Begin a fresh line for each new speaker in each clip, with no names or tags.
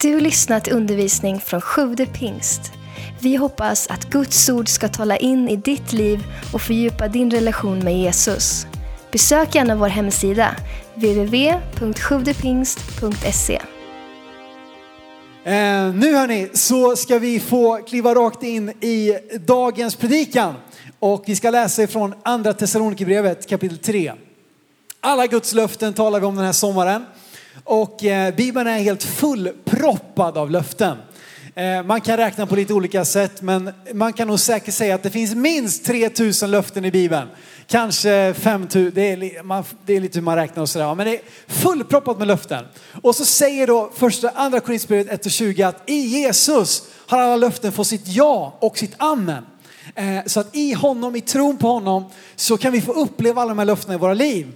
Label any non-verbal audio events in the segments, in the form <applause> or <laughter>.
Du har lyssnat till undervisning från Sjude pingst. Vi hoppas att Guds ord ska tala in i ditt liv och fördjupa din relation med Jesus. Besök gärna vår hemsida, www.sjuvdepingst.se.
Eh, nu hörni, så ska vi få kliva rakt in i dagens predikan. Och vi ska läsa ifrån andra Thessalonikerbrevet kapitel 3. Alla Guds löften talar vi om den här sommaren. Och eh, Bibeln är helt fullproppad av löften. Eh, man kan räkna på lite olika sätt, men man kan nog säkert säga att det finns minst 3000 löften i Bibeln. Kanske 5000, det är, man- det är lite hur man räknar och sådär. Men det är fullproppat med löften. Och så säger då första, andra Korinthierbrevet 1 och 20 att i Jesus har alla löften fått sitt ja och sitt amen. Eh, Så att i honom, i tron på honom, så kan vi få uppleva alla de här löftena i våra liv.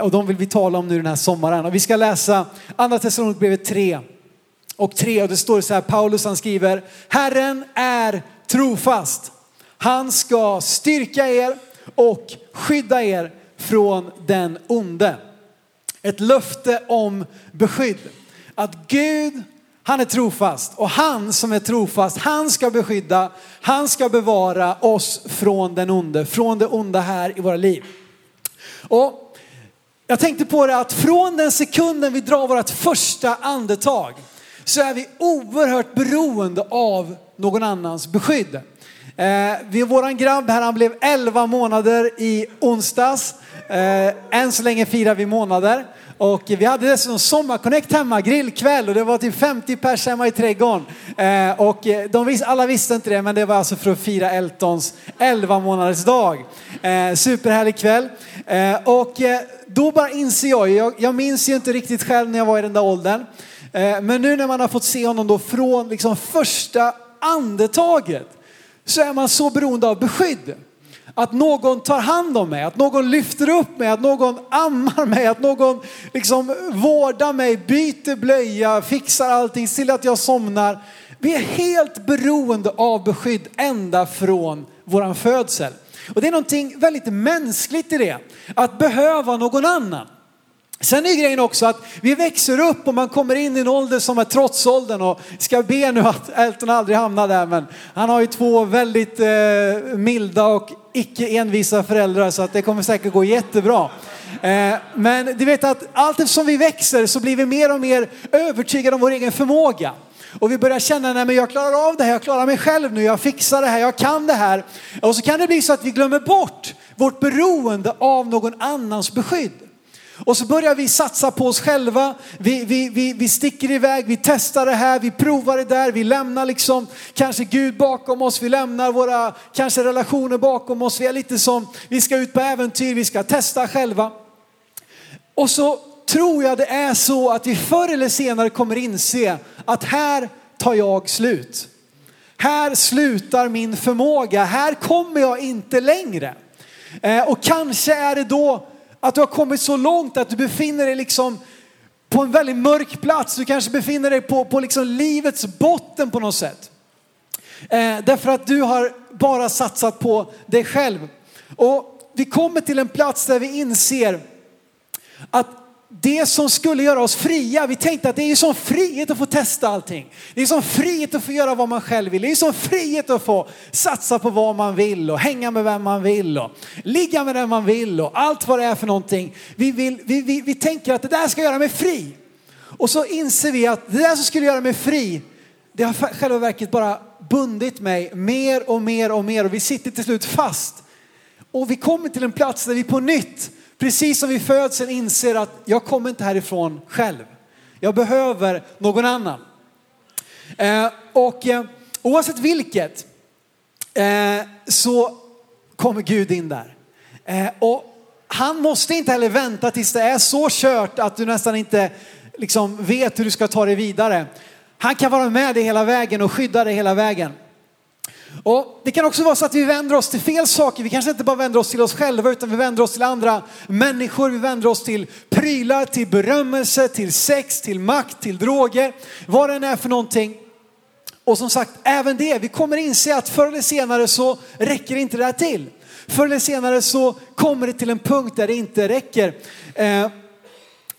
Och de vill vi tala om nu den här sommaren. Och vi ska läsa andra Thessalonikerbrevet 3 och 3 och det står så här, Paulus han skriver, Herren är trofast. Han ska styrka er och skydda er från den onde. Ett löfte om beskydd. Att Gud, han är trofast och han som är trofast, han ska beskydda, han ska bevara oss från den onde, från det onda här i våra liv. Och jag tänkte på det att från den sekunden vi drar vårt första andetag så är vi oerhört beroende av någon annans beskydd. Eh, våran grabb här han blev 11 månader i onsdags. Eh, än så länge firar vi månader. Och vi hade dessutom sommarconnect hemma, grillkväll och det var typ 50 pers hemma i trädgården. Eh, och eh, de vis, alla visste inte det men det var alltså för att fira Eltons 11 månaders dag. Eh, superhärlig kväll. Eh, och eh, då bara inser jag, jag, jag minns ju inte riktigt själv när jag var i den där åldern. Eh, men nu när man har fått se honom då från liksom första andetaget så är man så beroende av beskydd. Att någon tar hand om mig, att någon lyfter upp mig, att någon ammar mig, att någon liksom vårdar mig, byter blöja, fixar allting, till att jag somnar. Vi är helt beroende av beskydd ända från våran födsel. Och det är någonting väldigt mänskligt i det, att behöva någon annan. Sen är grejen också att vi växer upp och man kommer in i en ålder som är trotsåldern och ska be nu att Elton aldrig hamnar där men han har ju två väldigt eh, milda och icke envisa föräldrar så att det kommer säkert gå jättebra. Eh, men du vet att allt eftersom vi växer så blir vi mer och mer övertygade om vår egen förmåga. Och vi börjar känna, nej men jag klarar av det här, jag klarar mig själv nu, jag fixar det här, jag kan det här. Och så kan det bli så att vi glömmer bort vårt beroende av någon annans beskydd. Och så börjar vi satsa på oss själva. Vi, vi, vi, vi sticker iväg, vi testar det här, vi provar det där, vi lämnar liksom kanske Gud bakom oss, vi lämnar våra kanske relationer bakom oss. Vi är lite som, vi ska ut på äventyr, vi ska testa själva. Och så tror jag det är så att vi förr eller senare kommer inse att här tar jag slut. Här slutar min förmåga, här kommer jag inte längre. Eh, och kanske är det då att du har kommit så långt att du befinner dig liksom på en väldigt mörk plats. Du kanske befinner dig på, på liksom livets botten på något sätt. Eh, därför att du har bara satsat på dig själv. Och vi kommer till en plats där vi inser att det som skulle göra oss fria, vi tänkte att det är ju sån frihet att få testa allting. Det är sån frihet att få göra vad man själv vill. Det är sån frihet att få satsa på vad man vill och hänga med vem man vill och ligga med den man vill och allt vad det är för någonting. Vi, vill, vi, vi, vi tänker att det där ska göra mig fri. Och så inser vi att det där som skulle göra mig fri, det har i själva verket bara bundit mig mer och mer och mer och vi sitter till slut fast. Och vi kommer till en plats där vi på nytt, precis som vid födseln inser att jag kommer inte härifrån själv. Jag behöver någon annan. Eh, och eh, oavsett vilket eh, så kommer Gud in där. Eh, och han måste inte heller vänta tills det är så kört att du nästan inte liksom vet hur du ska ta dig vidare. Han kan vara med dig hela vägen och skydda dig hela vägen. Och det kan också vara så att vi vänder oss till fel saker. Vi kanske inte bara vänder oss till oss själva utan vi vänder oss till andra människor. Vi vänder oss till prylar, till berömmelse, till sex, till makt, till droger. Vad det än är för någonting. Och som sagt, även det, vi kommer inse att förr eller senare så räcker inte det här till. Förr eller senare så kommer det till en punkt där det inte räcker. Eh,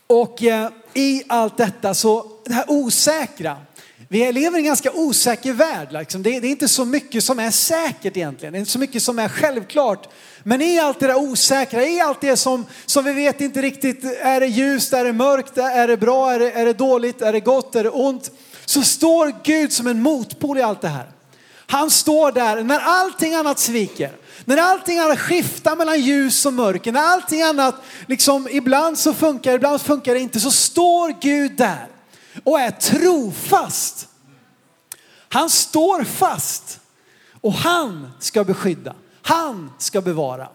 och eh, i allt detta så, det här osäkra, vi lever i en ganska osäker värld. Liksom. Det, är, det, är inte så mycket som är säkert egentligen. Det är inte så mycket som är självklart. Men i allt det där osäkra, i allt det som, som vi vet inte riktigt, är det ljust, är det mörkt, är det bra, är det, är det dåligt, är det gott, är det ont? Så står Gud som en motpol i allt det här. Han står där när allting annat sviker. När allting annat skiftar mellan ljus och mörker, när allting annat liksom ibland så funkar, ibland funkar det inte, så står Gud där och är trofast. Han står fast och han ska beskydda. Han ska bevara.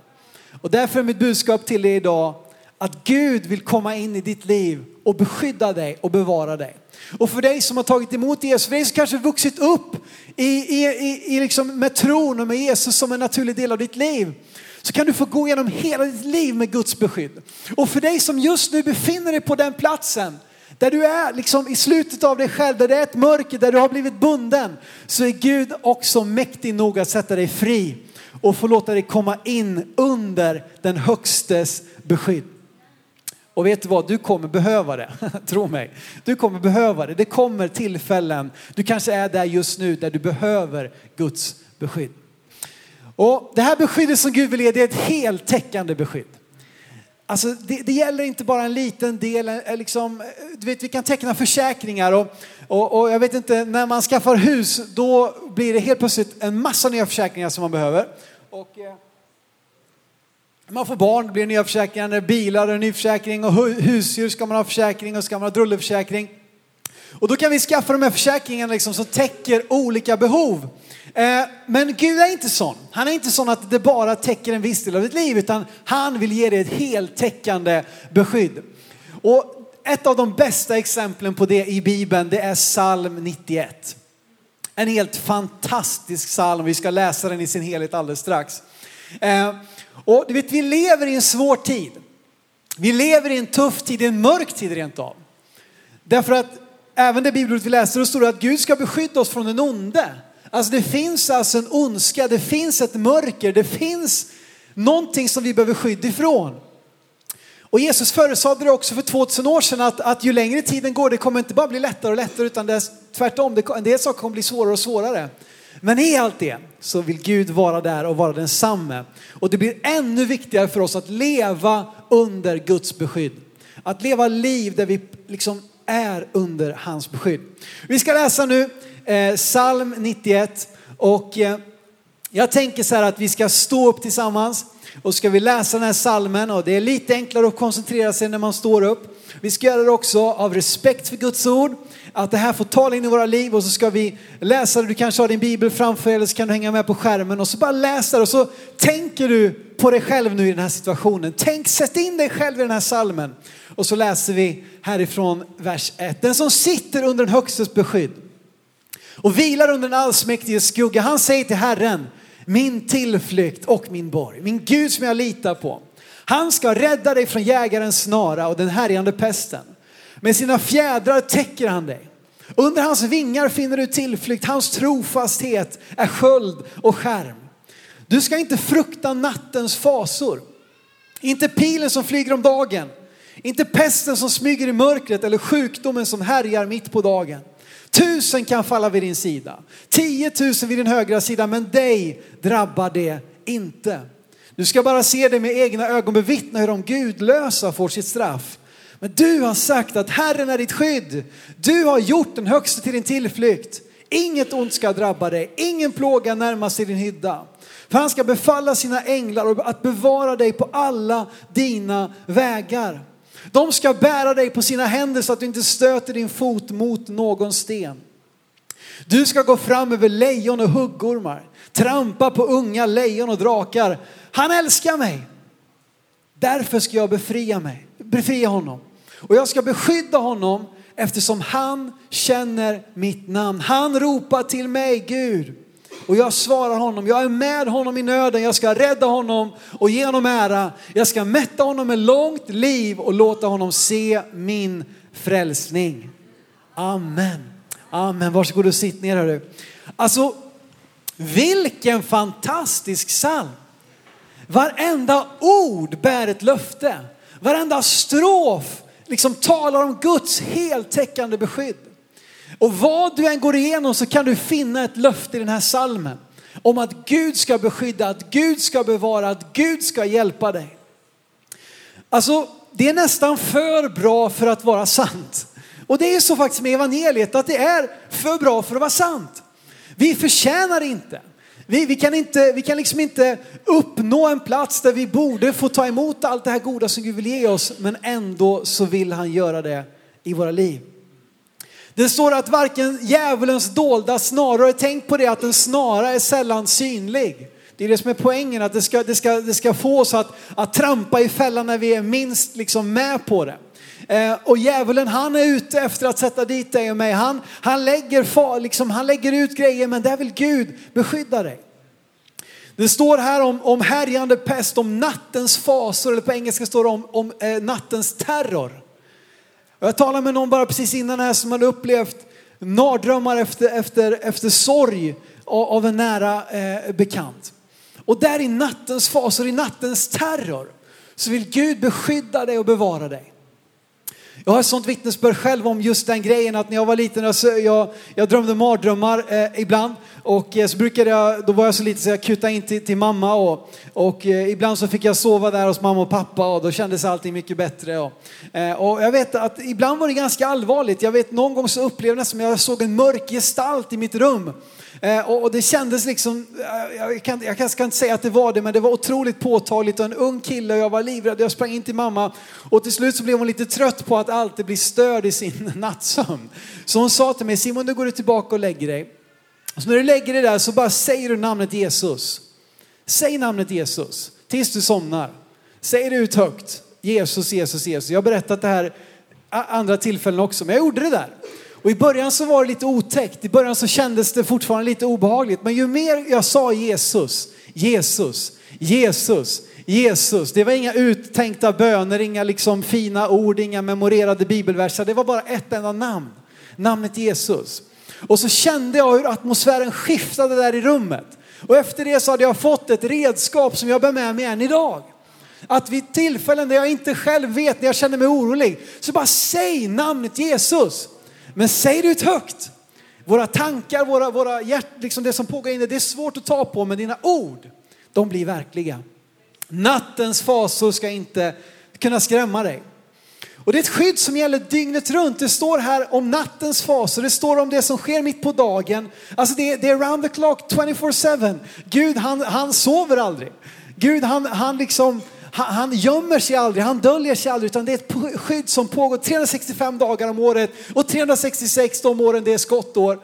Och därför är mitt budskap till dig idag att Gud vill komma in i ditt liv och beskydda dig och bevara dig. Och för dig som har tagit emot Jesus, för dig som kanske vuxit upp i, i, i, i liksom med tron och med Jesus som en naturlig del av ditt liv, så kan du få gå igenom hela ditt liv med Guds beskydd. Och för dig som just nu befinner dig på den platsen, där du är liksom i slutet av dig själv, där det är ett mörker, där du har blivit bunden, så är Gud också mäktig nog att sätta dig fri och få låta dig komma in under den högstes beskydd. Och vet du vad, du kommer behöva det. <laughs> Tro mig. Du kommer behöva det. Det kommer tillfällen, du kanske är där just nu där du behöver Guds beskydd. Och det här beskyddet som Gud vill ge, det är ett heltäckande beskydd. Alltså det, det, gäller inte bara en liten del, eh, liksom, eh, du vet vi kan teckna försäkringar och, och, och, jag vet inte, när man skaffar hus då blir det helt plötsligt en massa nya försäkringar som man behöver. Och, eh, man får barn, det blir nya försäkringar, bilar en ny försäkring och husdjur ska man ha försäkring och ska man ha drulleförsäkring. Och då kan vi skaffa de här försäkringarna liksom som täcker olika behov. Eh, men Gud är inte sån. Han är inte sån att det bara täcker en viss del av ditt liv utan han vill ge dig ett heltäckande beskydd. Och ett av de bästa exemplen på det i Bibeln det är psalm 91. En helt fantastisk psalm, vi ska läsa den i sin helhet alldeles strax. Eh, och du vet, vi lever i en svår tid. Vi lever i en tuff tid, en mörk tid rent av. Därför att även det bibelordet vi läser, då står det att Gud ska beskydda oss från den onde. Alltså det finns alltså en ondska, det finns ett mörker, det finns någonting som vi behöver skydd ifrån. Och Jesus förutsade det också för 2000 år sedan att, att ju längre tiden går, det kommer inte bara bli lättare och lättare utan det är tvärtom, det, en del saker kommer bli svårare och svårare. Men i allt det så vill Gud vara där och vara densamme. Och det blir ännu viktigare för oss att leva under Guds beskydd. Att leva liv där vi liksom är under hans beskydd. Vi ska läsa nu eh, psalm 91 och eh, jag tänker så här att vi ska stå upp tillsammans och ska vi läsa den här salmen och det är lite enklare att koncentrera sig när man står upp. Vi ska göra det också av respekt för Guds ord, att det här får tala in i våra liv och så ska vi läsa det. Du kanske har din bibel framför dig eller så kan du hänga med på skärmen och så bara läsa det och så tänker du på dig själv nu i den här situationen. Tänk, sätt in dig själv i den här salmen. Och så läser vi härifrån vers 1. Den som sitter under den högstes beskydd och vilar under den allsmäktiges skugga, han säger till Herren, min tillflykt och min borg, min Gud som jag litar på. Han ska rädda dig från jägarens snara och den härjande pesten. Med sina fjädrar täcker han dig. Under hans vingar finner du tillflykt, hans trofasthet är sköld och skärm. Du ska inte frukta nattens fasor, inte pilen som flyger om dagen, inte pesten som smyger i mörkret eller sjukdomen som härjar mitt på dagen. Tusen kan falla vid din sida, tiotusen vid din högra sida, men dig drabbar det inte. Du ska bara se det med egna ögon, bevittna hur de gudlösa får sitt straff. Men du har sagt att Herren är ditt skydd. Du har gjort den högste till din tillflykt. Inget ont ska drabba dig, ingen plåga närma sig din hydda. För han ska befalla sina änglar att bevara dig på alla dina vägar. De ska bära dig på sina händer så att du inte stöter din fot mot någon sten. Du ska gå fram över lejon och huggormar, trampa på unga lejon och drakar. Han älskar mig. Därför ska jag befria mig, befria honom. Och jag ska beskydda honom eftersom han känner mitt namn. Han ropar till mig, Gud. Och jag svarar honom, jag är med honom i nöden, jag ska rädda honom och ge honom ära. Jag ska mätta honom med långt liv och låta honom se min frälsning. Amen. Amen. Varsågod och sitt ner hörru. Alltså, vilken fantastisk psalm. Varenda ord bär ett löfte. Varenda strof liksom talar om Guds heltäckande beskydd. Och vad du än går igenom så kan du finna ett löfte i den här salmen om att Gud ska beskydda, att Gud ska bevara, att Gud ska hjälpa dig. Alltså, det är nästan för bra för att vara sant. Och det är så faktiskt med evangeliet att det är för bra för att vara sant. Vi förtjänar inte. Vi, vi, kan inte, vi kan liksom inte uppnå en plats där vi borde få ta emot allt det här goda som Gud vill ge oss, men ändå så vill han göra det i våra liv. Det står att varken djävulens dolda snarare, tänk på det att en snara är sällan synlig. Det är det som är poängen, att det ska, det ska, det ska få oss att, att trampa i fällan när vi är minst liksom med på det. Eh, och djävulen han är ute efter att sätta dit dig och mig. Han, han, lägger, liksom, han lägger ut grejer men där vill Gud beskydda dig. Det står här om, om härjande pest, om nattens fasor, eller på engelska står det om, om eh, nattens terror. Och jag talade med någon bara precis innan här som hade upplevt mardrömmar efter, efter, efter sorg av en nära eh, bekant. Och där i nattens fasor, i nattens terror, så vill Gud beskydda dig och bevara dig. Jag har ett sånt vittnesbörd själv om just den grejen att när jag var liten, jag, jag, jag drömde mardrömmar eh, ibland och eh, så brukade jag, då var jag så liten så jag kutade in till, till mamma och, och eh, ibland så fick jag sova där hos mamma och pappa och då kändes allting mycket bättre. Och, eh, och jag vet att ibland var det ganska allvarligt. Jag vet någon gång så upplevde jag som jag såg en mörk gestalt i mitt rum. Eh, och det kändes liksom, eh, jag, kan, jag ska inte säga att det var det, men det var otroligt påtagligt. Och en ung kille och jag var livrädd. Jag sprang in till mamma och till slut så blev hon lite trött på att alltid bli störd i sin <laughs> nattsömn. Så hon sa till mig, Simon nu går du tillbaka och lägger dig. Så när du lägger dig där så bara säger du namnet Jesus. Säg namnet Jesus tills du somnar. Säg det ut högt. Jesus, Jesus, Jesus. Jag har berättat det här andra tillfällen också, men jag gjorde det där. Och i början så var det lite otäckt. I början så kändes det fortfarande lite obehagligt. Men ju mer jag sa Jesus, Jesus, Jesus, Jesus. Det var inga uttänkta böner, inga liksom fina ord, inga memorerade bibelverser. Det var bara ett enda namn. Namnet Jesus. Och så kände jag hur atmosfären skiftade där i rummet. Och efter det så hade jag fått ett redskap som jag bär med mig än idag. Att vid tillfällen där jag inte själv vet, när jag känner mig orolig, så bara säg namnet Jesus. Men säg det ut högt. Våra tankar, våra, våra hjärt, liksom det som pågår inne, det är svårt att ta på, men dina ord, de blir verkliga. Nattens fasor ska inte kunna skrämma dig. Och det är ett skydd som gäller dygnet runt. Det står här om nattens fasor, det står om det som sker mitt på dagen. Alltså det, det är round the clock, 24-7. Gud han, han sover aldrig. Gud han, han liksom han, han gömmer sig aldrig, han döljer sig aldrig, utan det är ett skydd som pågår 365 dagar om året och 366 de åren det är skottår.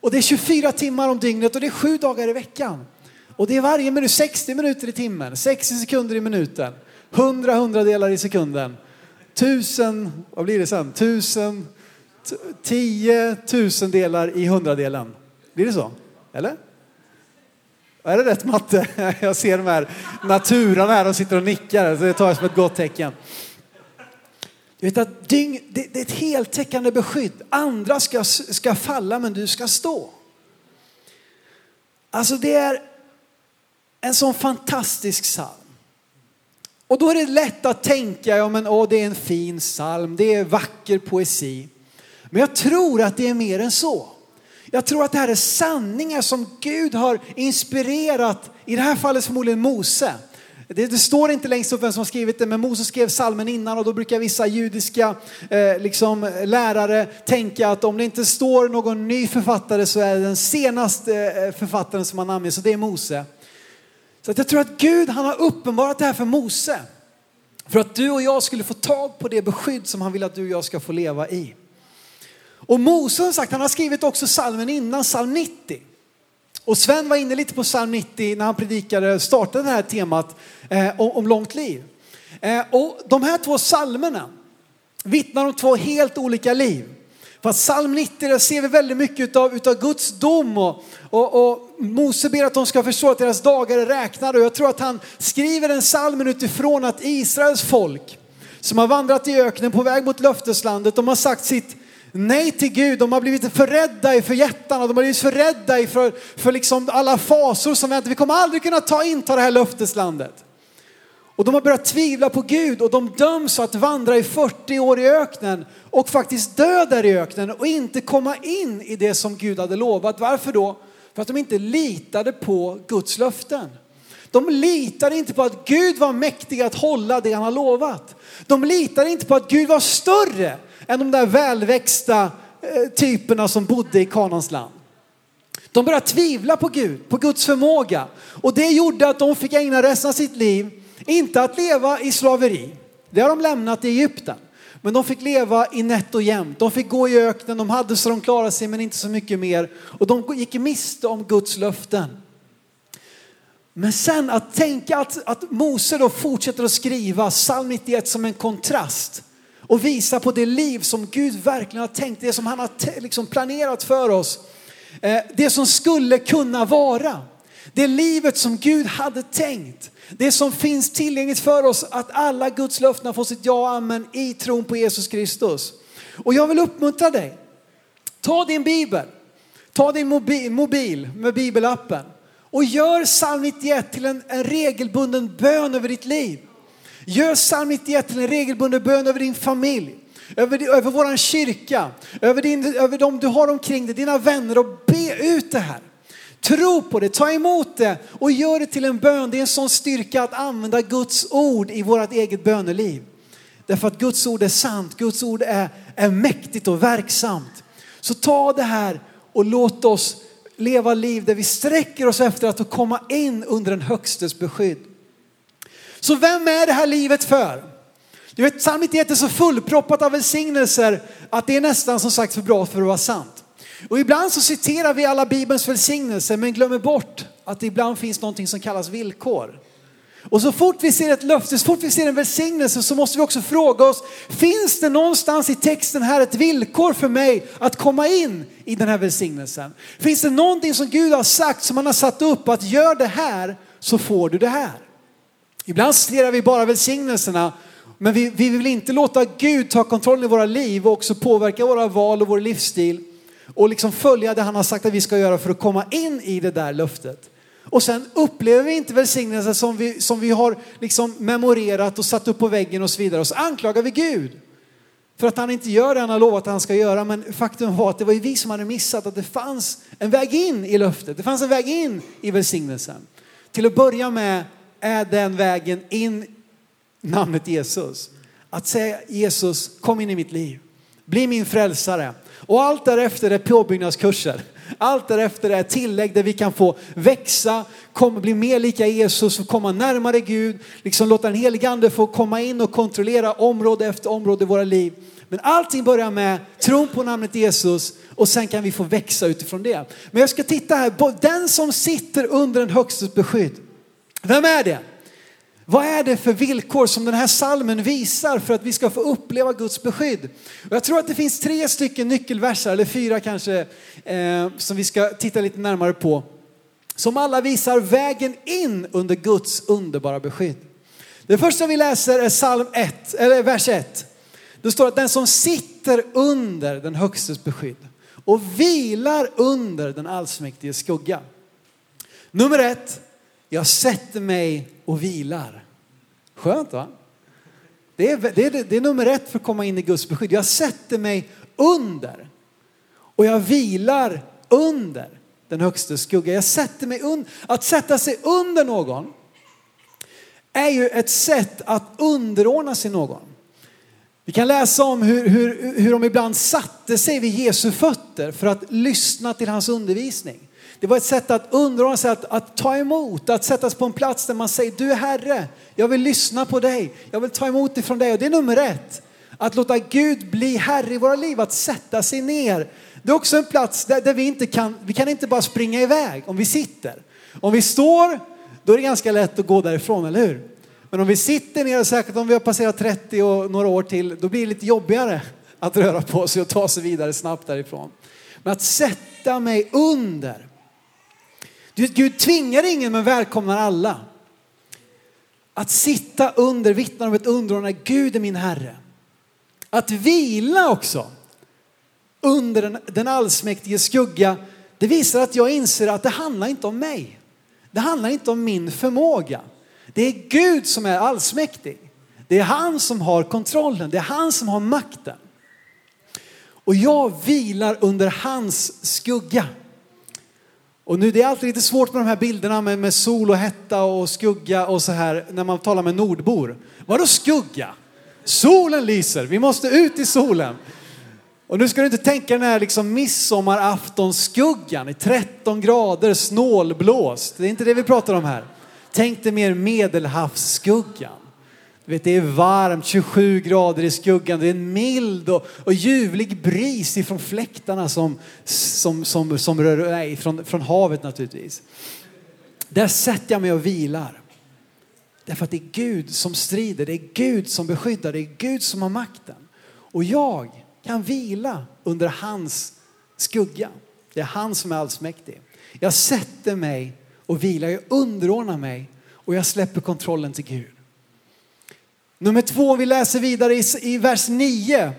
Och det är 24 timmar om dygnet och det är sju dagar i veckan. Och det är varje minut, 60 minuter i timmen, 60 sekunder i minuten, 100 hundradelar i sekunden, Tusen, vad blir det sen, Tusen, tio tusendelar i hundradelen. Blir det så? Eller? Är det rätt matte? <laughs> Jag ser de här naturarna här, de sitter och nickar, så det tar jag som ett gott tecken. Du vet att dyng, det, är ett heltäckande beskydd. Andra ska, ska falla men du ska stå. Alltså det är en sån fantastisk psalm. Och då är det lätt att tänka, ja men åh, det är en fin psalm, det är vacker poesi. Men jag tror att det är mer än så. Jag tror att det här är sanningar som Gud har inspirerat, i det här fallet förmodligen Mose. Det, det, står inte längst upp vem som har skrivit det, men Mose skrev salmen innan och då brukar vissa judiska eh, liksom, lärare tänka att om det inte står någon ny författare så är det den senaste eh, författaren som har namngett, så det är Mose. Så att jag tror att Gud han har uppenbarat det här för Mose. För att du och jag skulle få tag på det beskydd som han vill att du och jag ska få leva i. Och Mose som sagt, han har skrivit också salmen innan, psalm 90. Och Sven var inne lite på psalm 90 när han predikade, startade det här temat eh, om, om, långt liv. Eh, och de här två psalmerna vittnar om två helt olika liv. För psalm 90 där ser vi väldigt mycket utav, utav Guds dom och, och, och Mose ber att de ska förstå att deras dagar är räknade. Och jag tror att han skriver den psalmen utifrån att Israels folk som har vandrat i öknen på väg mot löfteslandet, de har sagt sitt nej till Gud. De har blivit förrädda för jättarna, de har blivit förrädda för, för liksom alla fasor som väntar. Vi kommer aldrig kunna ta in ta det här löfteslandet. Och de har börjat tvivla på Gud och de döms att vandra i 40 år i öknen och faktiskt dö där i öknen och inte komma in i det som Gud hade lovat. Varför då? För att de inte litade på Guds löften. De litade inte på att Gud var mäktig att hålla det han har lovat. De litade inte på att Gud var större än de där välväxta eh, typerna som bodde i Kanans land. De började tvivla på Gud, på Guds förmåga. Och det gjorde att de fick ägna resten av sitt liv, inte att leva i slaveri. Det har de lämnat i Egypten. Men de fick leva i nätt och jämnt. De fick gå i öknen, de hade så de klarade sig men inte så mycket mer. Och de gick miste om Guds löften. Men sen att tänka att, att Mose då fortsätter att skriva psalm 91 som en kontrast och visa på det liv som Gud verkligen har tänkt, det som han har liksom planerat för oss. Eh, det som skulle kunna vara. Det livet som Gud hade tänkt. Det som finns tillgängligt för oss att alla Guds löften får sitt ja och amen i tron på Jesus Kristus. Och jag vill uppmuntra dig. Ta din bibel, ta din mobil, mobil med bibelappen och gör psalm 91 till en, en regelbunden bön över ditt liv. Gör psalm 91 till en regelbunden bön över din familj, över, över våran kyrka, över, din, över de du har omkring dig, dina vänner och be ut det här. Tro på det, ta emot det och gör det till en bön. Det är en sån styrka att använda Guds ord i vårt eget böneliv. Därför att Guds ord är sant, Guds ord är, är mäktigt och verksamt. Så ta det här och låt oss leva liv där vi sträcker oss efter att komma in under den högstes beskydd. Så vem är det här livet för? Du vet, psalm 91 är så fullproppat av välsignelser att det är nästan som sagt för bra för att vara sant. Och ibland så citerar vi alla Bibelns välsignelser men glömmer bort att det ibland finns någonting som kallas villkor. Och så fort vi ser ett löfte, så fort vi ser en välsignelse så måste vi också fråga oss, finns det någonstans i texten här ett villkor för mig att komma in i den här välsignelsen? Finns det någonting som Gud har sagt som han har satt upp att gör det här så får du det här? Ibland citerar vi bara välsignelserna men vi, vi vill inte låta Gud ta kontroll i våra liv och också påverka våra val och vår livsstil och liksom följa det han har sagt att vi ska göra för att komma in i det där löftet. Och sen upplever vi inte välsignelsen som vi, som vi har liksom memorerat och satt upp på väggen och så vidare. Och så anklagar vi Gud för att han inte gör det han har lovat att han ska göra. Men faktum var att det var ju vi som hade missat att det fanns en väg in i löftet. Det fanns en väg in i välsignelsen. Till att börja med är den vägen in namnet Jesus. Att säga Jesus, kom in i mitt liv. Bli min frälsare. Och allt därefter är påbyggnadskurser. Allt därefter är tillägg där vi kan få växa, komma, bli mer lika Jesus och komma närmare Gud. Liksom låta den helige ande få komma in och kontrollera område efter område i våra liv. Men allting börjar med tron på namnet Jesus och sen kan vi få växa utifrån det. Men jag ska titta här, den som sitter under en högstes beskydd. Vem är det? Vad är det för villkor som den här salmen visar för att vi ska få uppleva Guds beskydd? Och jag tror att det finns tre stycken nyckelverser, eller fyra kanske, eh, som vi ska titta lite närmare på. Som alla visar vägen in under Guds underbara beskydd. Det första vi läser är psalm 1, eller vers 1. Det står att den som sitter under den högstes beskydd och vilar under den allsmäktiges skugga. Nummer ett, jag sätter mig och vilar. Skönt va? Det är, det, är, det är nummer ett för att komma in i Guds beskydd. Jag sätter mig under och jag vilar under den högsta skugga. Jag sätter mig under. Att sätta sig under någon är ju ett sätt att underordna sig någon. Vi kan läsa om hur, hur, hur de ibland satte sig vid Jesu fötter för att lyssna till hans undervisning. Det var ett sätt att underordna sig, att, att ta emot, att sättas på en plats där man säger du är Herre, jag vill lyssna på dig, jag vill ta emot ifrån dig. Och det är nummer ett. Att låta Gud bli Herre i våra liv, att sätta sig ner. Det är också en plats där, där vi inte kan, vi kan inte bara springa iväg om vi sitter. Om vi står, då är det ganska lätt att gå därifrån, eller hur? Men om vi sitter ner, säkert om vi har passerat 30 och några år till, då blir det lite jobbigare att röra på sig och ta sig vidare snabbt därifrån. Men att sätta mig under Gud tvingar ingen men välkomnar alla. Att sitta under vittnar om ett underordnat Gud är min Herre. Att vila också under den, den allsmäktige skugga, det visar att jag inser att det handlar inte om mig. Det handlar inte om min förmåga. Det är Gud som är allsmäktig. Det är han som har kontrollen, det är han som har makten. Och jag vilar under hans skugga. Och nu det är alltid lite svårt med de här bilderna med, med sol och hetta och skugga och så här när man talar med nordbor. Vadå skugga? Solen lyser, vi måste ut i solen. Och nu ska du inte tänka den här liksom midsommaraftonsskuggan i 13 grader snålblåst. Det är inte det vi pratar om här. Tänk dig mer medelhavsskuggan. Vet, det är varmt, 27 grader i skuggan, det är en mild och, och ljuvlig bris ifrån fläktarna som, som, som, som rör, nej, från, från havet naturligtvis. Där sätter jag mig och vilar. Därför att det är Gud som strider, det är Gud som beskyddar, det är Gud som har makten. Och jag kan vila under hans skugga. Det är han som är allsmäktig. Jag sätter mig och vilar, jag underordnar mig och jag släpper kontrollen till Gud. Nummer två, vi läser vidare i, i vers 9.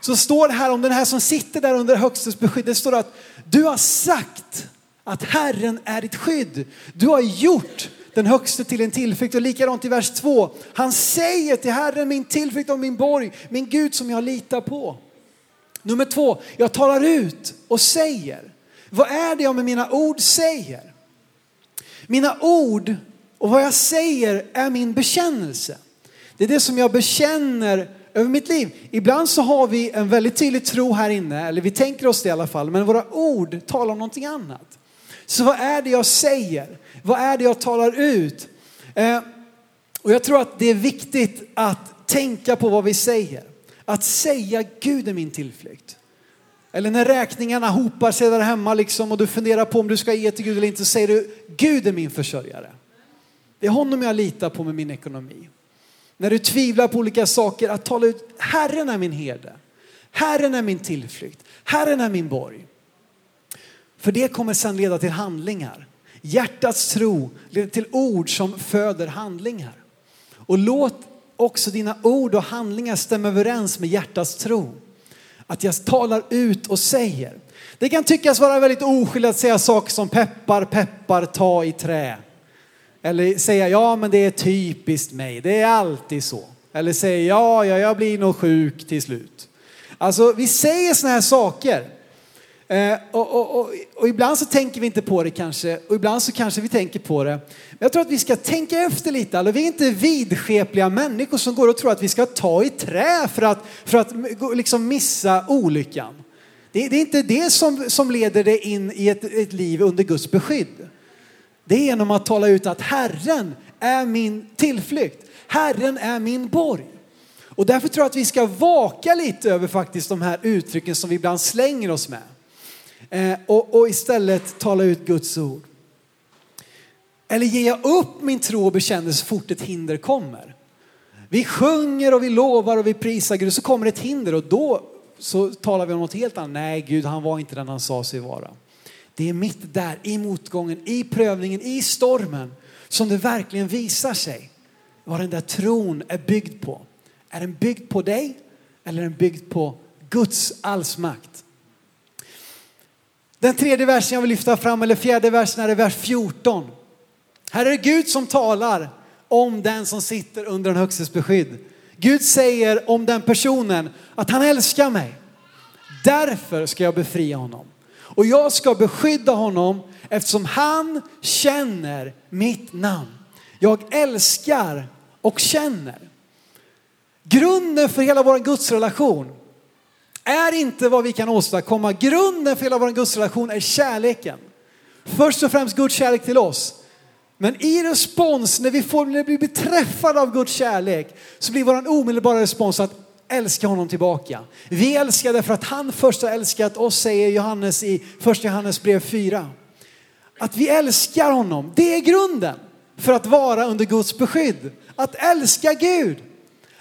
Så står det här om den här som sitter där under högstes beskydd. Det står att du har sagt att Herren är ditt skydd. Du har gjort den högste till en tillflykt. Och likadant i vers 2. Han säger till Herren min tillflykt och min borg, min Gud som jag litar på. Nummer två, jag talar ut och säger. Vad är det jag med mina ord säger? Mina ord och vad jag säger är min bekännelse. Det är det som jag bekänner över mitt liv. Ibland så har vi en väldigt tydlig tro här inne, eller vi tänker oss det i alla fall, men våra ord talar om någonting annat. Så vad är det jag säger? Vad är det jag talar ut? Eh, och jag tror att det är viktigt att tänka på vad vi säger. Att säga Gud är min tillflykt. Eller när räkningarna hopar sig där hemma liksom och du funderar på om du ska ge till Gud eller inte, säger du Gud är min försörjare. Det är honom jag litar på med min ekonomi. När du tvivlar på olika saker, att tala ut Herren är min herde. Herren är min tillflykt. Herren är min borg. För det kommer sedan leda till handlingar. Hjärtats tro leder till ord som föder handlingar. Och låt också dina ord och handlingar stämma överens med hjärtats tro. Att jag talar ut och säger. Det kan tyckas vara väldigt oskyldigt att säga saker som peppar, peppar, ta i trä. Eller säga ja men det är typiskt mig, det är alltid så. Eller säga ja, ja jag blir nog sjuk till slut. Alltså vi säger sådana här saker. Eh, och, och, och, och, ibland så tänker vi inte på det kanske, och ibland så kanske vi tänker på det. Men jag tror att vi ska tänka efter lite. Alltså, vi är inte vidskepliga människor som går och tror att vi ska ta i trä för att, för att liksom missa olyckan. Det, det är inte det som, som leder dig in i ett, ett liv under Guds beskydd. Det är genom att tala ut att Herren är min tillflykt. Herren är min borg. Och därför tror jag att vi ska vaka lite över faktiskt de här uttrycken som vi ibland slänger oss med. Eh, och, och istället tala ut Guds ord. Eller ger jag upp min tro och bekännelse så fort ett hinder kommer? Vi sjunger och vi lovar och vi prisar Gud och så kommer ett hinder och då så talar vi om något helt annat. Nej, Gud han var inte den han sa sig vara. Det är mitt där i motgången, i prövningen, i stormen som det verkligen visar sig vad den där tron är byggd på. Är den byggd på dig eller är den byggd på Guds allsmakt? Den tredje versen jag vill lyfta fram, eller fjärde versen, är vers 14. Här är det Gud som talar om den som sitter under den högstes beskydd. Gud säger om den personen att han älskar mig. Därför ska jag befria honom. Och jag ska beskydda honom eftersom han känner mitt namn. Jag älskar och känner. Grunden för hela vår gudsrelation är inte vad vi kan åstadkomma. Grunden för hela vår gudsrelation är kärleken. Först och främst Guds kärlek till oss. Men i respons, när vi, får, när vi blir träffade av Guds kärlek, så blir vår omedelbara respons att älska honom tillbaka. Vi älskar därför att han först har älskat oss, säger Johannes i första Johannes brev 4. Att vi älskar honom, det är grunden för att vara under Guds beskydd. Att älska Gud.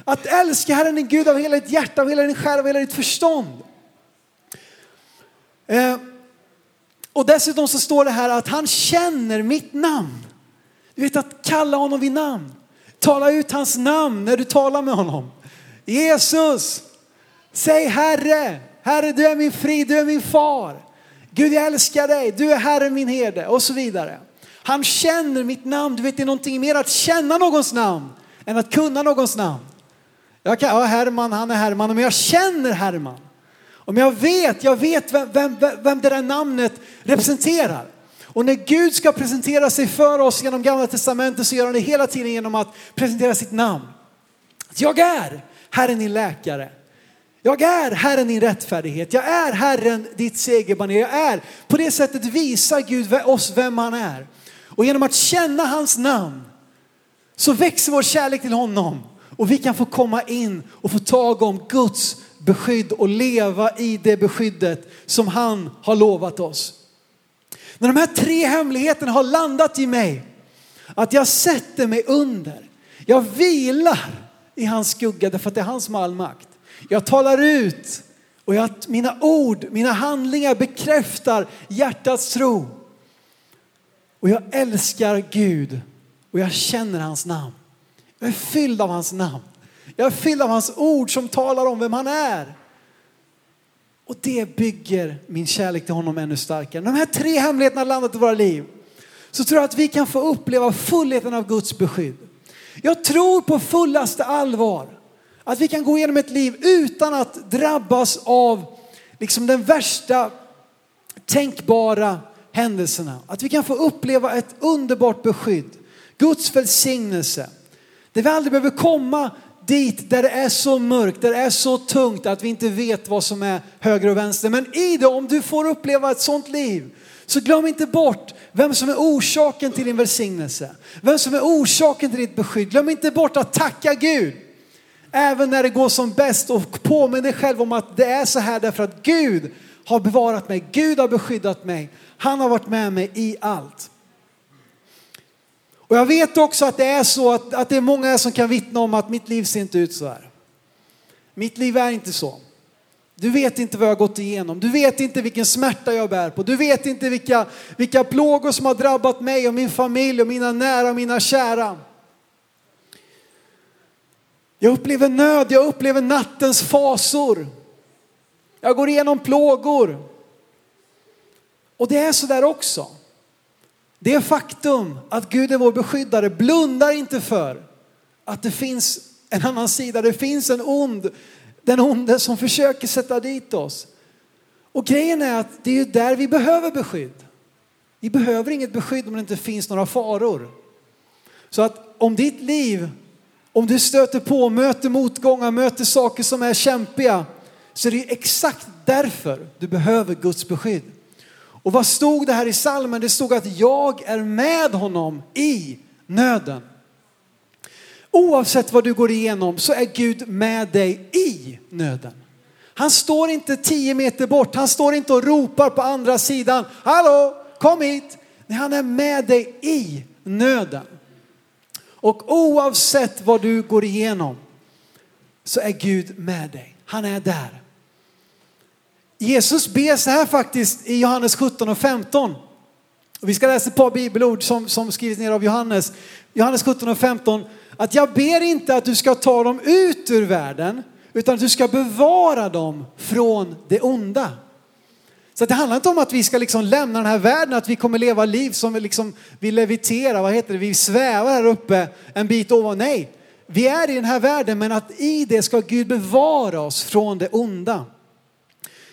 Att älska Herren din Gud av hela ditt hjärta, av hela din själ, av hela ditt förstånd. Eh, och dessutom så står det här att han känner mitt namn. Du vet att kalla honom vid namn. Tala ut hans namn när du talar med honom. Jesus, säg Herre, Herre du är min frid, du är min far. Gud jag älskar dig, du är Herre min herde och så vidare. Han känner mitt namn. Du vet, det är någonting mer att känna någons namn än att kunna någons namn. Jag kan, ja, Herman, han är Herman, men jag känner Herman. Om jag vet, jag vet vem, vem, vem det där namnet representerar. Och när Gud ska presentera sig för oss genom gamla testamentet så gör han det hela tiden genom att presentera sitt namn. Jag är Herren din läkare. Jag är Herren din rättfärdighet. Jag är Herren ditt segerbaner. Jag är, på det sättet visar Gud oss vem han är. Och genom att känna hans namn så växer vår kärlek till honom. Och vi kan få komma in och få tag om Guds beskydd och leva i det beskyddet som han har lovat oss. När de här tre hemligheterna har landat i mig, att jag sätter mig under, jag vilar i hans skugga därför att det är han som har all makt. Jag talar ut och jag, mina ord, mina handlingar bekräftar hjärtats tro. Och jag älskar Gud och jag känner hans namn. Jag är fylld av hans namn. Jag är fylld av hans ord som talar om vem han är. Och det bygger min kärlek till honom ännu starkare. När de här tre hemligheterna har landat i våra liv så tror jag att vi kan få uppleva fullheten av Guds beskydd. Jag tror på fullaste allvar att vi kan gå igenom ett liv utan att drabbas av liksom den värsta tänkbara händelserna. Att vi kan få uppleva ett underbart beskydd. Guds välsignelse. Där vi aldrig behöver komma dit där det är så mörkt, där det är så tungt att vi inte vet vad som är höger och vänster. Men i det, om du får uppleva ett sånt liv, så glöm inte bort vem som är orsaken till din välsignelse. Vem som är orsaken till ditt beskydd. Glöm inte bort att tacka Gud. Även när det går som bäst och påminn dig själv om att det är så här därför att Gud har bevarat mig. Gud har beskyddat mig. Han har varit med mig i allt. Och jag vet också att det är så att, att det är många som kan vittna om att mitt liv ser inte ut så här. Mitt liv är inte så. Du vet inte vad jag har gått igenom. Du vet inte vilken smärta jag bär på. Du vet inte vilka, vilka plågor som har drabbat mig och min familj och mina nära och mina kära. Jag upplever nöd, jag upplever nattens fasor. Jag går igenom plågor. Och det är så där också. Det faktum att Gud är vår beskyddare blundar inte för att det finns en annan sida. Det finns en ond, den onde som försöker sätta dit oss. Och grejen är att det är ju där vi behöver beskydd. Vi behöver inget beskydd om det inte finns några faror. Så att om ditt liv, om du stöter på, möter motgångar, möter saker som är kämpiga, så är det exakt därför du behöver Guds beskydd. Och vad stod det här i salmen? Det stod att jag är med honom i nöden. Oavsett vad du går igenom så är Gud med dig i nöden. Han står inte tio meter bort, han står inte och ropar på andra sidan. Hallå, kom hit! Nej, han är med dig i nöden. Och oavsett vad du går igenom så är Gud med dig. Han är där. Jesus ber så här faktiskt i Johannes 17 och 15. Och vi ska läsa ett par bibelord som, som skrivits ner av Johannes. Johannes 17 och 15. Att jag ber inte att du ska ta dem ut ur världen, utan att du ska bevara dem från det onda. Så det handlar inte om att vi ska liksom lämna den här världen, att vi kommer leva liv som liksom, vi leviterar, vad heter det, vi svävar här uppe en bit ovan. Nej, vi är i den här världen men att i det ska Gud bevara oss från det onda.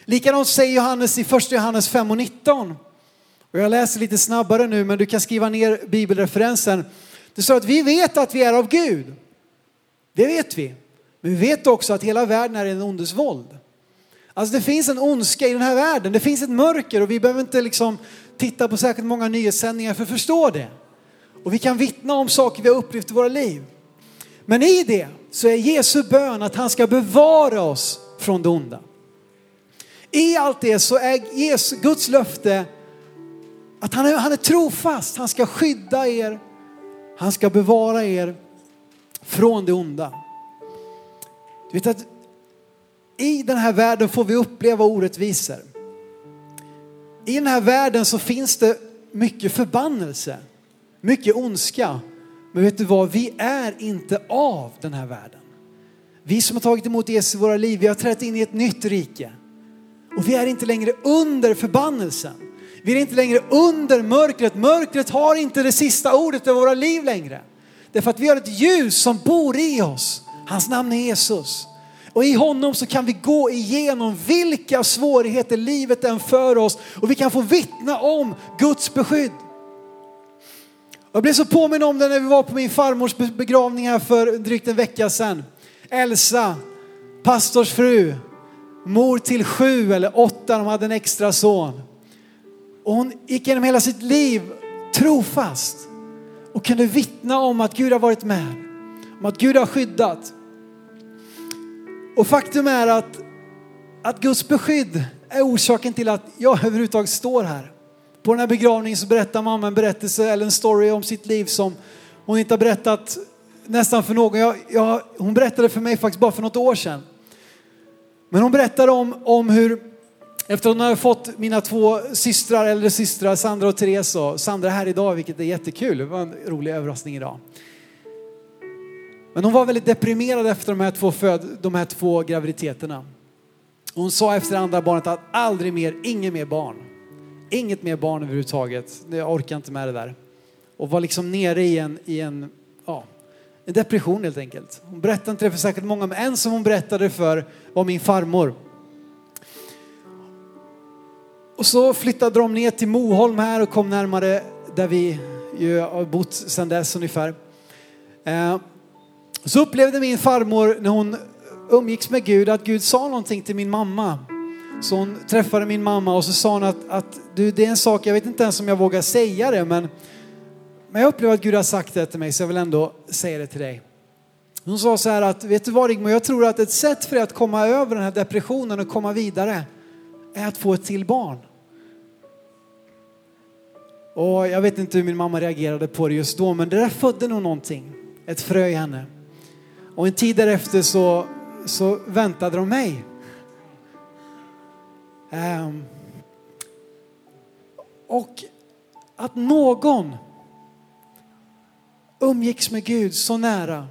Likadant säger Johannes i 1 Johannes 5 och 19. Och jag läser lite snabbare nu men du kan skriva ner bibelreferensen. Det står att vi vet att vi är av Gud. Det vet vi. Men vi vet också att hela världen är en ondes våld. Alltså det finns en ondska i den här världen. Det finns ett mörker och vi behöver inte liksom titta på särskilt många nyhetssändningar för att förstå det. Och vi kan vittna om saker vi har upplevt i våra liv. Men i det så är Jesu bön att han ska bevara oss från det onda. I allt det så är Jesus, Guds löfte att han är, han är trofast. Han ska skydda er. Han ska bevara er från det onda. Du vet att i den här världen får vi uppleva orättvisor. I den här världen så finns det mycket förbannelse, mycket ondska. Men vet du vad, vi är inte av den här världen. Vi som har tagit emot Jesus i våra liv, vi har trätt in i ett nytt rike. Och vi är inte längre under förbannelsen. Vi är inte längre under mörkret. Mörkret har inte det sista ordet över våra liv längre. Därför att vi har ett ljus som bor i oss. Hans namn är Jesus. Och i honom så kan vi gå igenom vilka svårigheter livet än för oss och vi kan få vittna om Guds beskydd. Jag blev så påminn om det när vi var på min farmors begravning här för drygt en vecka sedan. Elsa, pastors fru, mor till sju eller åtta, de hade en extra son. Och hon gick genom hela sitt liv trofast och kunde vittna om att Gud har varit med, om att Gud har skyddat. Och faktum är att, att Guds beskydd är orsaken till att jag överhuvudtaget står här. På den här begravningen så berättar mamma en berättelse eller en story om sitt liv som hon inte har berättat nästan för någon. Jag, jag, hon berättade för mig faktiskt bara för något år sedan. Men hon berättade om, om hur efter att hon hade fått mina två systrar, äldre systrar, Sandra och Therese. Och Sandra är här idag, vilket är jättekul. Det var en rolig överraskning idag. Men hon var väldigt deprimerad efter de här två, föd, de här två graviditeterna. Hon sa efter andra barnet att aldrig mer, inget mer barn. Inget mer barn överhuvudtaget. Jag orkar inte med det där. Och var liksom nere i en, i en, ja, en depression helt enkelt. Hon berättade inte det för särskilt många, men en som hon berättade för var min farmor. Och så flyttade de ner till Moholm här och kom närmare där vi ju har bott sedan dess ungefär. Eh, så upplevde min farmor när hon umgicks med Gud att Gud sa någonting till min mamma. Så hon träffade min mamma och så sa hon att, att du, det är en sak, jag vet inte ens om jag vågar säga det, men, men jag upplever att Gud har sagt det till mig så jag vill ändå säga det till dig. Hon sa så här att, vet du vad Rigmor, jag tror att ett sätt för dig att komma över den här depressionen och komma vidare är att få ett till barn. Och jag vet inte hur min mamma reagerade på det just då, men det där födde nog någonting. Ett frö i henne. Och en tid därefter så, så väntade de mig. Um, och att någon umgicks med Gud så nära,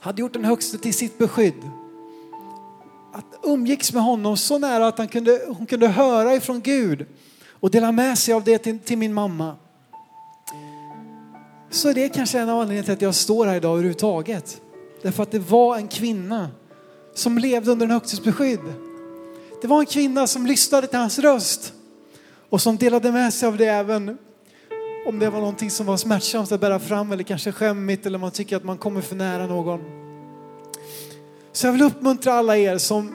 hade gjort den högste till sitt beskydd. Att umgicks med honom så nära att han kunde, hon kunde höra ifrån Gud och dela med sig av det till, till min mamma. Så det är kanske en av anledningarna till att jag står här idag överhuvudtaget. Därför att det var en kvinna som levde under en högtidsbeskydd. Det var en kvinna som lyssnade till hans röst och som delade med sig av det även om det var någonting som var smärtsamt att bära fram eller kanske skämmigt eller man tycker att man kommer för nära någon. Så jag vill uppmuntra alla er som,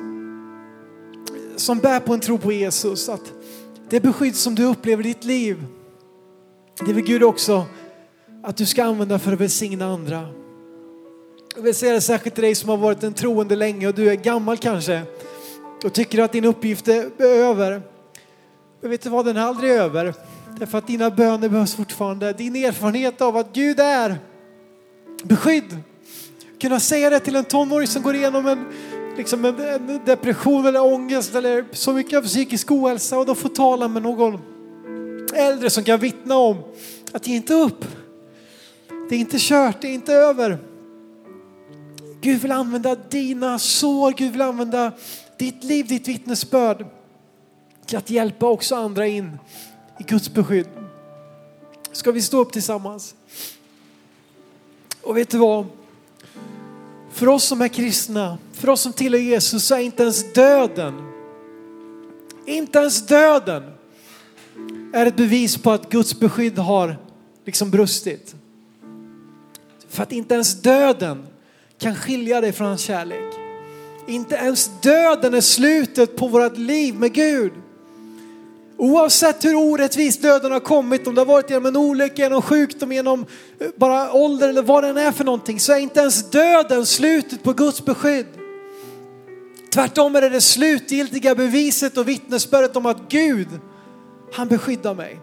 som bär på en tro på Jesus att det beskydd som du upplever i ditt liv, det vill Gud också att du ska använda för att välsigna andra. Jag vill säga det särskilt till dig som har varit en troende länge och du är gammal kanske och tycker att din uppgift är över. Men vet du vad, den är aldrig över. Därför att dina böner behövs fortfarande. Din erfarenhet av att Gud är beskydd. Kunna säga det till en tonåring som går igenom en, liksom en, en depression eller ångest eller så mycket av psykisk ohälsa och då får tala med någon äldre som kan vittna om att ge inte upp. Det är inte kört, det är inte över. Gud vill använda dina sår, Gud vill använda ditt liv, ditt vittnesbörd till att hjälpa också andra in i Guds beskydd. Ska vi stå upp tillsammans? Och vet du vad? För oss som är kristna, för oss som tillhör Jesus så är inte ens döden, inte ens döden är ett bevis på att Guds beskydd har liksom brustit. För att inte ens döden kan skilja dig från hans kärlek. Inte ens döden är slutet på vårt liv med Gud. Oavsett hur orättvist döden har kommit, om det har varit genom en olycka, genom sjukdom, genom eh, bara ålder eller vad den är för någonting, så är inte ens döden slutet på Guds beskydd. Tvärtom är det det slutgiltiga beviset och vittnesbördet om att Gud, han beskyddar mig.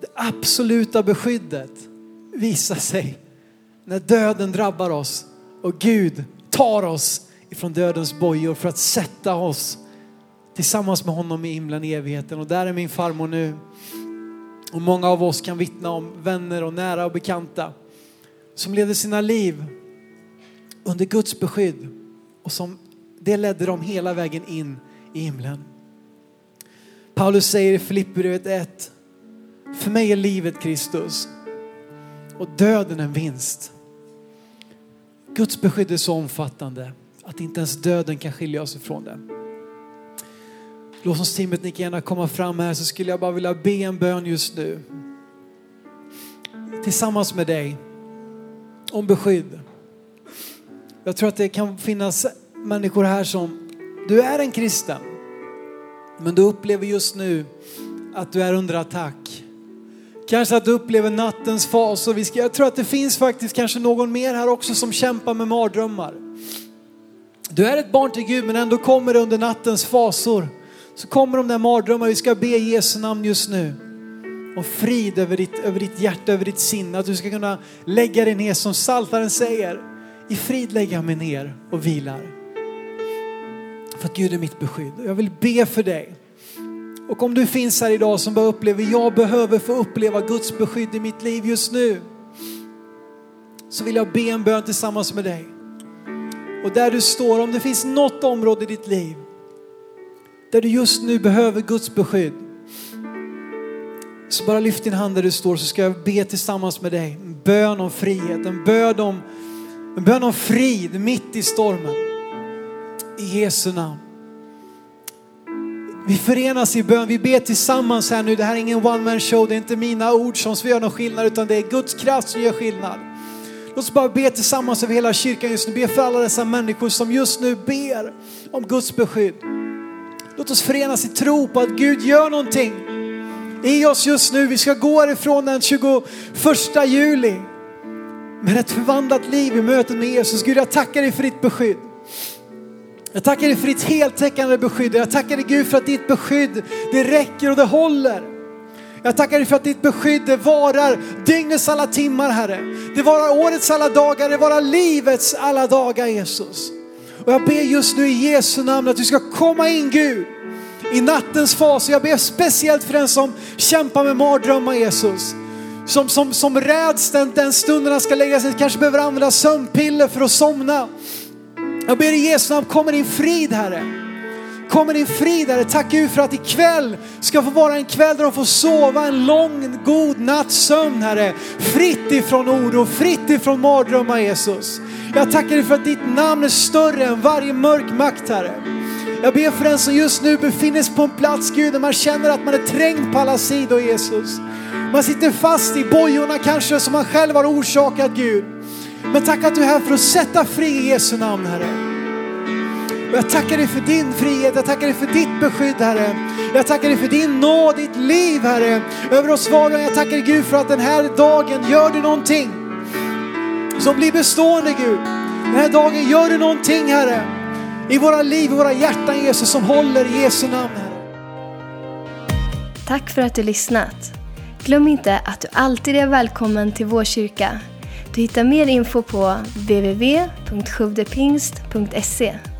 Det absoluta beskyddet visar sig när döden drabbar oss och Gud tar oss ifrån dödens bojor för att sätta oss tillsammans med honom i himlen i evigheten. Och där är min farmor nu. Och många av oss kan vittna om vänner och nära och bekanta som levde sina liv under Guds beskydd och som det ledde dem hela vägen in i himlen. Paulus säger i Filipperbrevet 1, för mig är livet Kristus och döden en vinst. Guds beskydd är så omfattande att inte ens döden kan skilja oss ifrån det. Lovsångsteamet, ni kan gärna komma fram här så skulle jag bara vilja be en bön just nu. Tillsammans med dig om beskydd. Jag tror att det kan finnas människor här som, du är en kristen, men du upplever just nu att du är under attack. Kanske att du upplever nattens fas och vi ska, jag tror att det finns faktiskt kanske någon mer här också som kämpar med mardrömmar. Du är ett barn till Gud men ändå kommer det under nattens fasor. Så kommer de där mardrömmarna, vi ska be i Jesu namn just nu. Och frid över ditt, över ditt hjärta, över ditt sinne. Att du ska kunna lägga dig ner som saltaren säger. I frid lägger jag mig ner och vilar. För att Gud är mitt beskydd. Jag vill be för dig. Och om du finns här idag som bara upplever, jag behöver få uppleva Guds beskydd i mitt liv just nu. Så vill jag be en bön tillsammans med dig. Och där du står, om det finns något område i ditt liv där du just nu behöver Guds beskydd. Så bara lyft din hand där du står så ska jag be tillsammans med dig. En bön om frihet, en bön om, en bön om frid mitt i stormen. I Jesu namn. Vi förenas i bön, vi ber tillsammans här nu. Det här är ingen one man show, det är inte mina ord som gör någon skillnad utan det är Guds kraft som gör skillnad. Låt oss bara be tillsammans över hela kyrkan just nu. Be för alla dessa människor som just nu ber om Guds beskydd. Låt oss förenas i tro på att Gud gör någonting i oss just nu. Vi ska gå ifrån den 21 juli med ett förvandlat liv i mötet med Jesus. Gud, jag tackar dig för ditt beskydd. Jag tackar dig för ditt heltäckande beskydd. Jag tackar dig Gud för att ditt beskydd, det räcker och det håller. Jag tackar dig för att ditt beskydd det varar dygnets alla timmar Herre. Det varar årets alla dagar, det varar livets alla dagar Jesus. Och jag ber just nu i Jesu namn att du ska komma in Gud i nattens fas. Jag ber speciellt för den som kämpar med mardrömmar Jesus. Som, som, som räds den, den stunden han ska lägga sig, kanske behöver använda sömnpiller för att somna. Jag ber i Jesu namn, kom din frid Herre. Kommer din frid Herre. Tack Gud för att ikväll ska få vara en kväll där de får sova en lång, god natts sömn Herre. Fritt ifrån oro, fritt ifrån mardrömmar Jesus. Jag tackar dig för att ditt namn är större än varje mörk makt Herre. Jag ber för den som just nu befinner sig på en plats Gud där man känner att man är trängd på alla sidor Jesus. Man sitter fast i bojorna kanske som man själv har orsakat Gud. Men tack att du är här för att sätta fri i Jesu namn Herre. Och jag tackar dig för din frihet, jag tackar dig för ditt beskydd Herre. Jag tackar dig för din nåd, ditt liv Herre, över oss var och Jag tackar dig Gud för att den här dagen gör du någonting som blir bestående Gud. Den här dagen gör du någonting Herre, i våra liv, i våra hjärtan Jesus som håller i Jesu namn Herre.
Tack för att du lyssnat. Glöm inte att du alltid är välkommen till vår kyrka. Du hittar mer info på www.sjuvdepingst.se